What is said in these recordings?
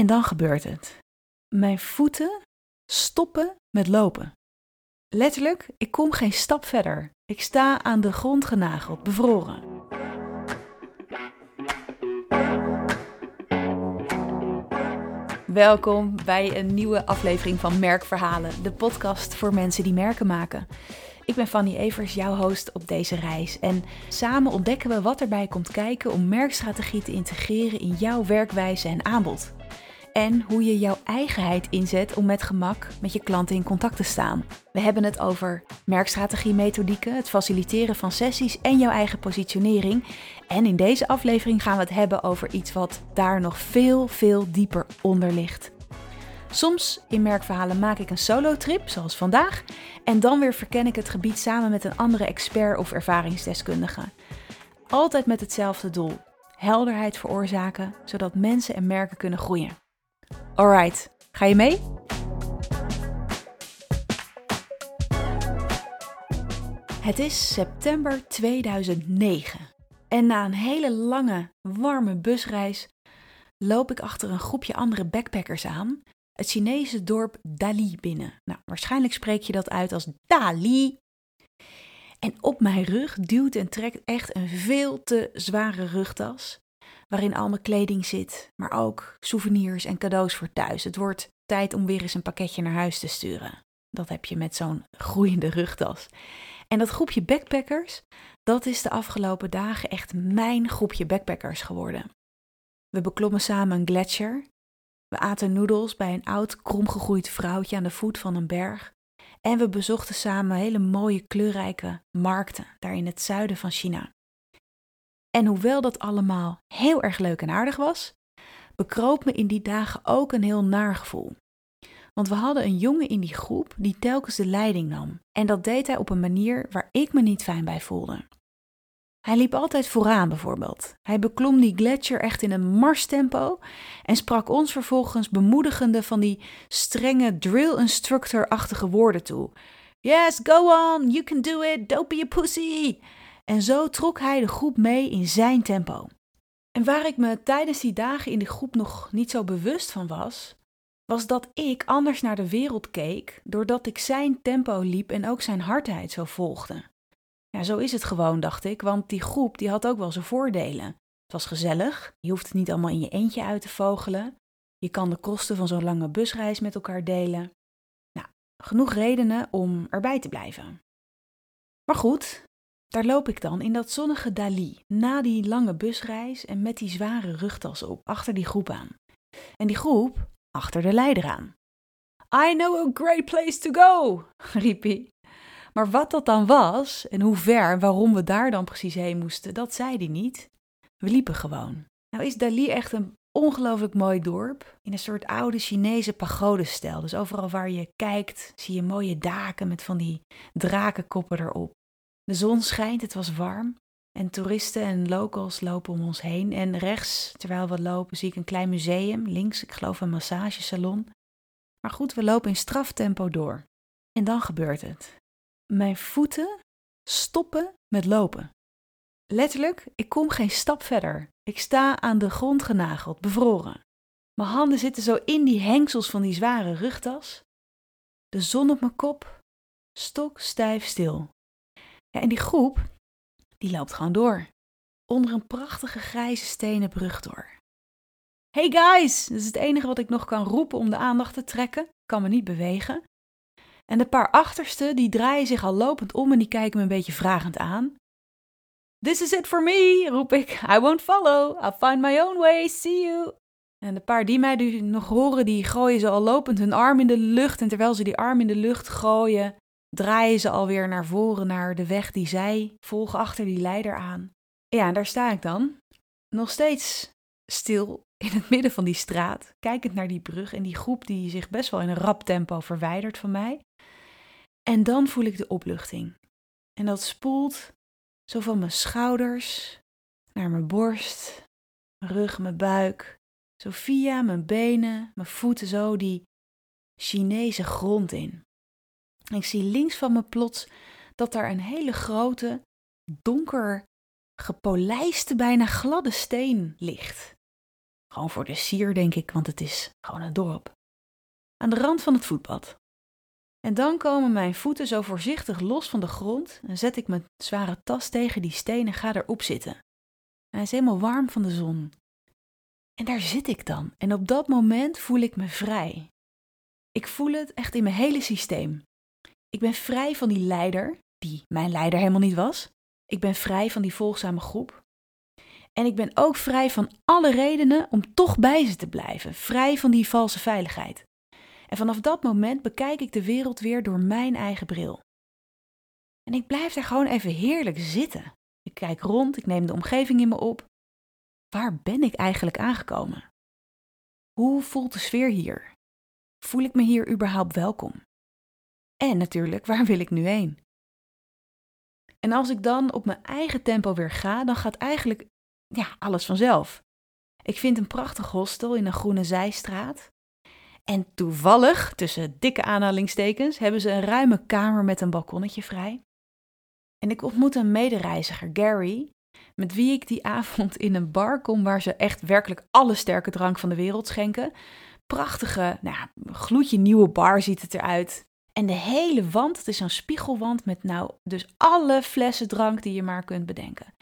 En dan gebeurt het. Mijn voeten stoppen met lopen. Letterlijk, ik kom geen stap verder. Ik sta aan de grond genageld, bevroren. Welkom bij een nieuwe aflevering van Merkverhalen, de podcast voor mensen die merken maken. Ik ben Fanny Evers, jouw host op deze reis. En samen ontdekken we wat erbij komt kijken om merkstrategie te integreren in jouw werkwijze en aanbod en hoe je jouw eigenheid inzet om met gemak met je klanten in contact te staan. We hebben het over merkstrategie methodieken, het faciliteren van sessies en jouw eigen positionering. En in deze aflevering gaan we het hebben over iets wat daar nog veel, veel dieper onder ligt. Soms in merkverhalen maak ik een solo-trip, zoals vandaag, en dan weer verken ik het gebied samen met een andere expert of ervaringsdeskundige. Altijd met hetzelfde doel: helderheid veroorzaken, zodat mensen en merken kunnen groeien. Alright, ga je mee? Het is september 2009 en na een hele lange, warme busreis loop ik achter een groepje andere backpackers aan het Chinese dorp Dali binnen. Nou, waarschijnlijk spreek je dat uit als Dali. En op mijn rug duwt en trekt echt een veel te zware rugtas waarin al mijn kleding zit, maar ook souvenirs en cadeaus voor thuis. Het wordt tijd om weer eens een pakketje naar huis te sturen. Dat heb je met zo'n groeiende rugtas. En dat groepje backpackers, dat is de afgelopen dagen echt mijn groepje backpackers geworden. We beklommen samen een gletsjer. We aten noedels bij een oud, kromgegroeid vrouwtje aan de voet van een berg. En we bezochten samen hele mooie, kleurrijke markten daar in het zuiden van China. En hoewel dat allemaal heel erg leuk en aardig was, bekroop me in die dagen ook een heel naar gevoel. Want we hadden een jongen in die groep die telkens de leiding nam. En dat deed hij op een manier waar ik me niet fijn bij voelde. Hij liep altijd vooraan bijvoorbeeld. Hij beklom die gletsjer echt in een marstempo en sprak ons vervolgens bemoedigende van die strenge drill instructor-achtige woorden toe. Yes, go on, you can do it, don't be a pussy. En zo trok hij de groep mee in zijn tempo. En waar ik me tijdens die dagen in de groep nog niet zo bewust van was, was dat ik anders naar de wereld keek doordat ik zijn tempo liep en ook zijn hardheid zo volgde. Ja, zo is het gewoon, dacht ik, want die groep die had ook wel zijn voordelen. Het was gezellig, je hoeft het niet allemaal in je eentje uit te vogelen. Je kan de kosten van zo'n lange busreis met elkaar delen. Nou, genoeg redenen om erbij te blijven. Maar goed, daar loop ik dan in dat zonnige Dali, na die lange busreis en met die zware rugtas op, achter die groep aan. En die groep achter de leider aan. I know a great place to go, riep hij. Maar wat dat dan was en hoe ver en waarom we daar dan precies heen moesten, dat zei hij niet. We liepen gewoon. Nou is Dali echt een ongelooflijk mooi dorp in een soort oude Chinese pagodestijl. Dus overal waar je kijkt zie je mooie daken met van die drakenkoppen erop. De zon schijnt, het was warm. En toeristen en locals lopen om ons heen. En rechts, terwijl we lopen, zie ik een klein museum. Links, ik geloof een massagesalon. Maar goed, we lopen in straftempo door. En dan gebeurt het. Mijn voeten stoppen met lopen. Letterlijk, ik kom geen stap verder. Ik sta aan de grond genageld, bevroren. Mijn handen zitten zo in die hengsels van die zware rugtas. De zon op mijn kop, stok stijf stil. Ja, en die groep, die loopt gewoon door. Onder een prachtige grijze stenen brug door. Hey guys! Dat is het enige wat ik nog kan roepen om de aandacht te trekken. Ik kan me niet bewegen. En de paar achterste, die draaien zich al lopend om en die kijken me een beetje vragend aan. This is it for me, roep ik. I won't follow. I'll find my own way. See you. En de paar die mij nu nog horen, die gooien ze al lopend hun arm in de lucht. En terwijl ze die arm in de lucht gooien, draaien ze alweer naar voren naar de weg die zij volgen achter die leider aan. Ja, en daar sta ik dan, nog steeds stil in het midden van die straat, kijkend naar die brug en die groep die zich best wel in een rap tempo verwijdert van mij. En dan voel ik de opluchting. En dat spoelt zo van mijn schouders naar mijn borst, mijn rug, mijn buik, zo via mijn benen, mijn voeten, zo die Chinese grond in. Ik zie links van me plots dat daar een hele grote, donker, gepolijste, bijna gladde steen ligt. Gewoon voor de sier, denk ik, want het is gewoon een dorp. Aan de rand van het voetpad. En dan komen mijn voeten zo voorzichtig los van de grond en zet ik mijn zware tas tegen die steen en ga erop zitten. hij is helemaal warm van de zon. En daar zit ik dan. En op dat moment voel ik me vrij. Ik voel het echt in mijn hele systeem. Ik ben vrij van die leider, die mijn leider helemaal niet was. Ik ben vrij van die volgzame groep. En ik ben ook vrij van alle redenen om toch bij ze te blijven. Vrij van die valse veiligheid. En vanaf dat moment bekijk ik de wereld weer door mijn eigen bril. En ik blijf daar gewoon even heerlijk zitten. Ik kijk rond, ik neem de omgeving in me op. Waar ben ik eigenlijk aangekomen? Hoe voelt de sfeer hier? Voel ik me hier überhaupt welkom? En natuurlijk, waar wil ik nu heen? En als ik dan op mijn eigen tempo weer ga, dan gaat eigenlijk ja, alles vanzelf. Ik vind een prachtig hostel in een groene zijstraat. En toevallig, tussen dikke aanhalingstekens, hebben ze een ruime kamer met een balkonnetje vrij. En ik ontmoet een medereiziger, Gary, met wie ik die avond in een bar kom waar ze echt werkelijk alle sterke drank van de wereld schenken. Prachtige, nou, gloedje nieuwe bar ziet het eruit. En de hele wand, het is zo'n spiegelwand met nou dus alle flessen drank die je maar kunt bedenken.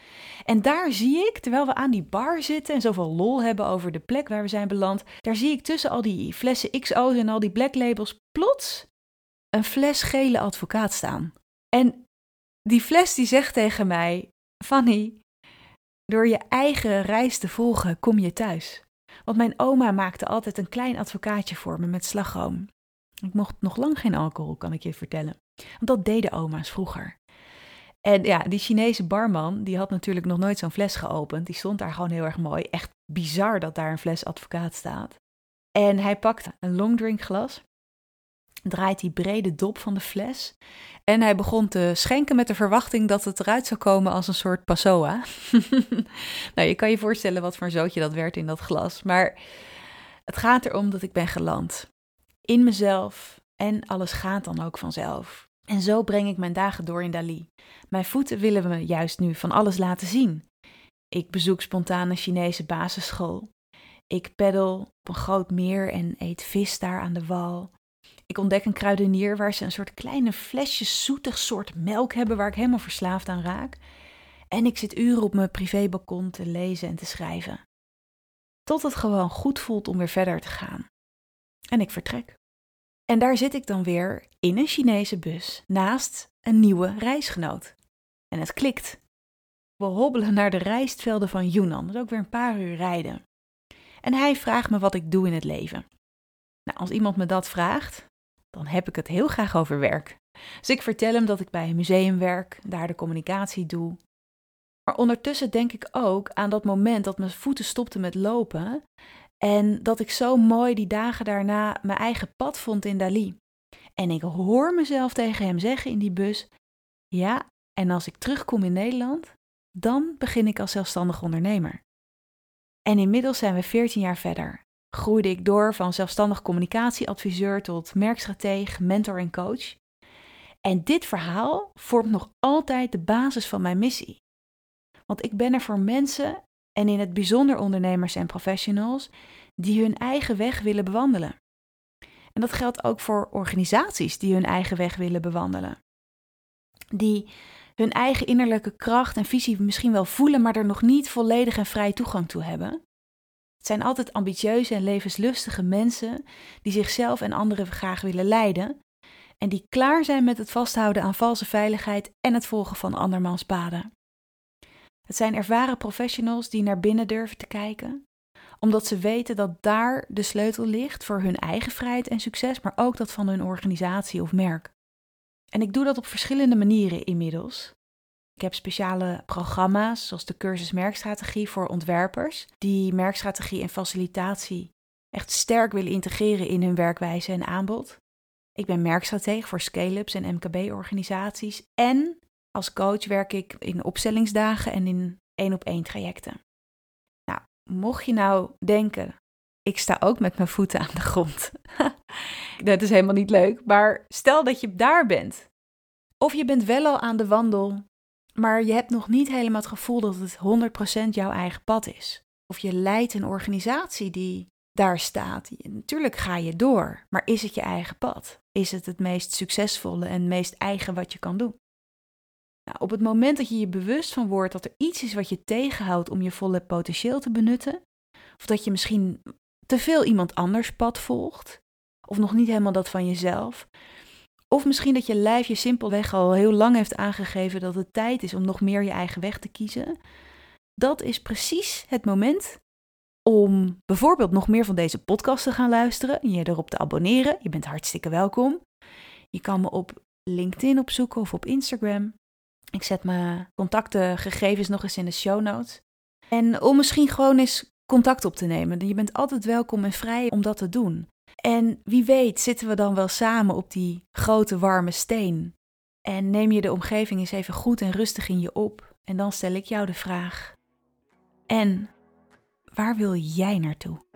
En daar zie ik, terwijl we aan die bar zitten en zoveel lol hebben over de plek waar we zijn beland, daar zie ik tussen al die flessen XO's en al die black labels plots een fles gele advocaat staan. En die fles die zegt tegen mij, Fanny, door je eigen reis te volgen kom je thuis. Want mijn oma maakte altijd een klein advocaatje voor me met slagroom. Ik mocht nog lang geen alcohol, kan ik je vertellen. Want dat deden oma's vroeger. En ja, die Chinese barman, die had natuurlijk nog nooit zo'n fles geopend. Die stond daar gewoon heel erg mooi. Echt bizar dat daar een fles advocaat staat. En hij pakt een longdrinkglas, draait die brede dop van de fles. En hij begon te schenken met de verwachting dat het eruit zou komen als een soort passoa. nou, je kan je voorstellen wat voor een zootje dat werd in dat glas. Maar het gaat erom dat ik ben geland in mezelf en alles gaat dan ook vanzelf. En zo breng ik mijn dagen door in Dali. Mijn voeten willen me juist nu van alles laten zien. Ik bezoek spontaan een Chinese basisschool. Ik peddel op een groot meer en eet vis daar aan de wal. Ik ontdek een kruidenier waar ze een soort kleine flesjes zoetig soort melk hebben waar ik helemaal verslaafd aan raak. En ik zit uren op mijn privébalkon te lezen en te schrijven. Tot het gewoon goed voelt om weer verder te gaan. En ik vertrek. En daar zit ik dan weer in een Chinese bus naast een nieuwe reisgenoot. En het klikt. We hobbelen naar de rijstvelden van Yunnan, dat is ook weer een paar uur rijden. En hij vraagt me wat ik doe in het leven. Nou, als iemand me dat vraagt, dan heb ik het heel graag over werk. Dus ik vertel hem dat ik bij een museum werk, daar de communicatie doe. Maar ondertussen denk ik ook aan dat moment dat mijn voeten stopten met lopen en dat ik zo mooi die dagen daarna mijn eigen pad vond in Dali. En ik hoor mezelf tegen hem zeggen in die bus: Ja, en als ik terugkom in Nederland, dan begin ik als zelfstandig ondernemer. En inmiddels zijn we 14 jaar verder. Groeide ik door van zelfstandig communicatieadviseur tot merkstratege, mentor en coach. En dit verhaal vormt nog altijd de basis van mijn missie. Want ik ben er voor mensen en in het bijzonder ondernemers en professionals die hun eigen weg willen bewandelen. En dat geldt ook voor organisaties die hun eigen weg willen bewandelen. Die hun eigen innerlijke kracht en visie misschien wel voelen, maar er nog niet volledig en vrij toegang toe hebben. Het zijn altijd ambitieuze en levenslustige mensen die zichzelf en anderen graag willen leiden en die klaar zijn met het vasthouden aan valse veiligheid en het volgen van andermans paden. Het zijn ervaren professionals die naar binnen durven te kijken, omdat ze weten dat daar de sleutel ligt voor hun eigen vrijheid en succes, maar ook dat van hun organisatie of merk. En ik doe dat op verschillende manieren inmiddels. Ik heb speciale programma's, zoals de cursus Merkstrategie voor ontwerpers, die merkstrategie en facilitatie echt sterk willen integreren in hun werkwijze en aanbod. Ik ben merkstratege voor scale-ups en MKB-organisaties en als coach werk ik in opstellingsdagen en in één op één trajecten. Nou, mocht je nou denken, ik sta ook met mijn voeten aan de grond. dat is helemaal niet leuk, maar stel dat je daar bent. Of je bent wel al aan de wandel, maar je hebt nog niet helemaal het gevoel dat het 100% jouw eigen pad is. of je leidt een organisatie die daar staat. Natuurlijk ga je door, maar is het je eigen pad? Is het het meest succesvolle en meest eigen wat je kan doen? Nou, op het moment dat je je bewust van wordt dat er iets is wat je tegenhoudt om je volle potentieel te benutten, of dat je misschien te veel iemand anders pad volgt, of nog niet helemaal dat van jezelf, of misschien dat je lijf je simpelweg al heel lang heeft aangegeven dat het tijd is om nog meer je eigen weg te kiezen. Dat is precies het moment om bijvoorbeeld nog meer van deze podcast te gaan luisteren, je erop te abonneren. Je bent hartstikke welkom. Je kan me op LinkedIn opzoeken of op Instagram. Ik zet mijn contactgegevens nog eens in de show notes. En om misschien gewoon eens contact op te nemen. Je bent altijd welkom en vrij om dat te doen. En wie weet zitten we dan wel samen op die grote warme steen. En neem je de omgeving eens even goed en rustig in je op. En dan stel ik jou de vraag. En waar wil jij naartoe?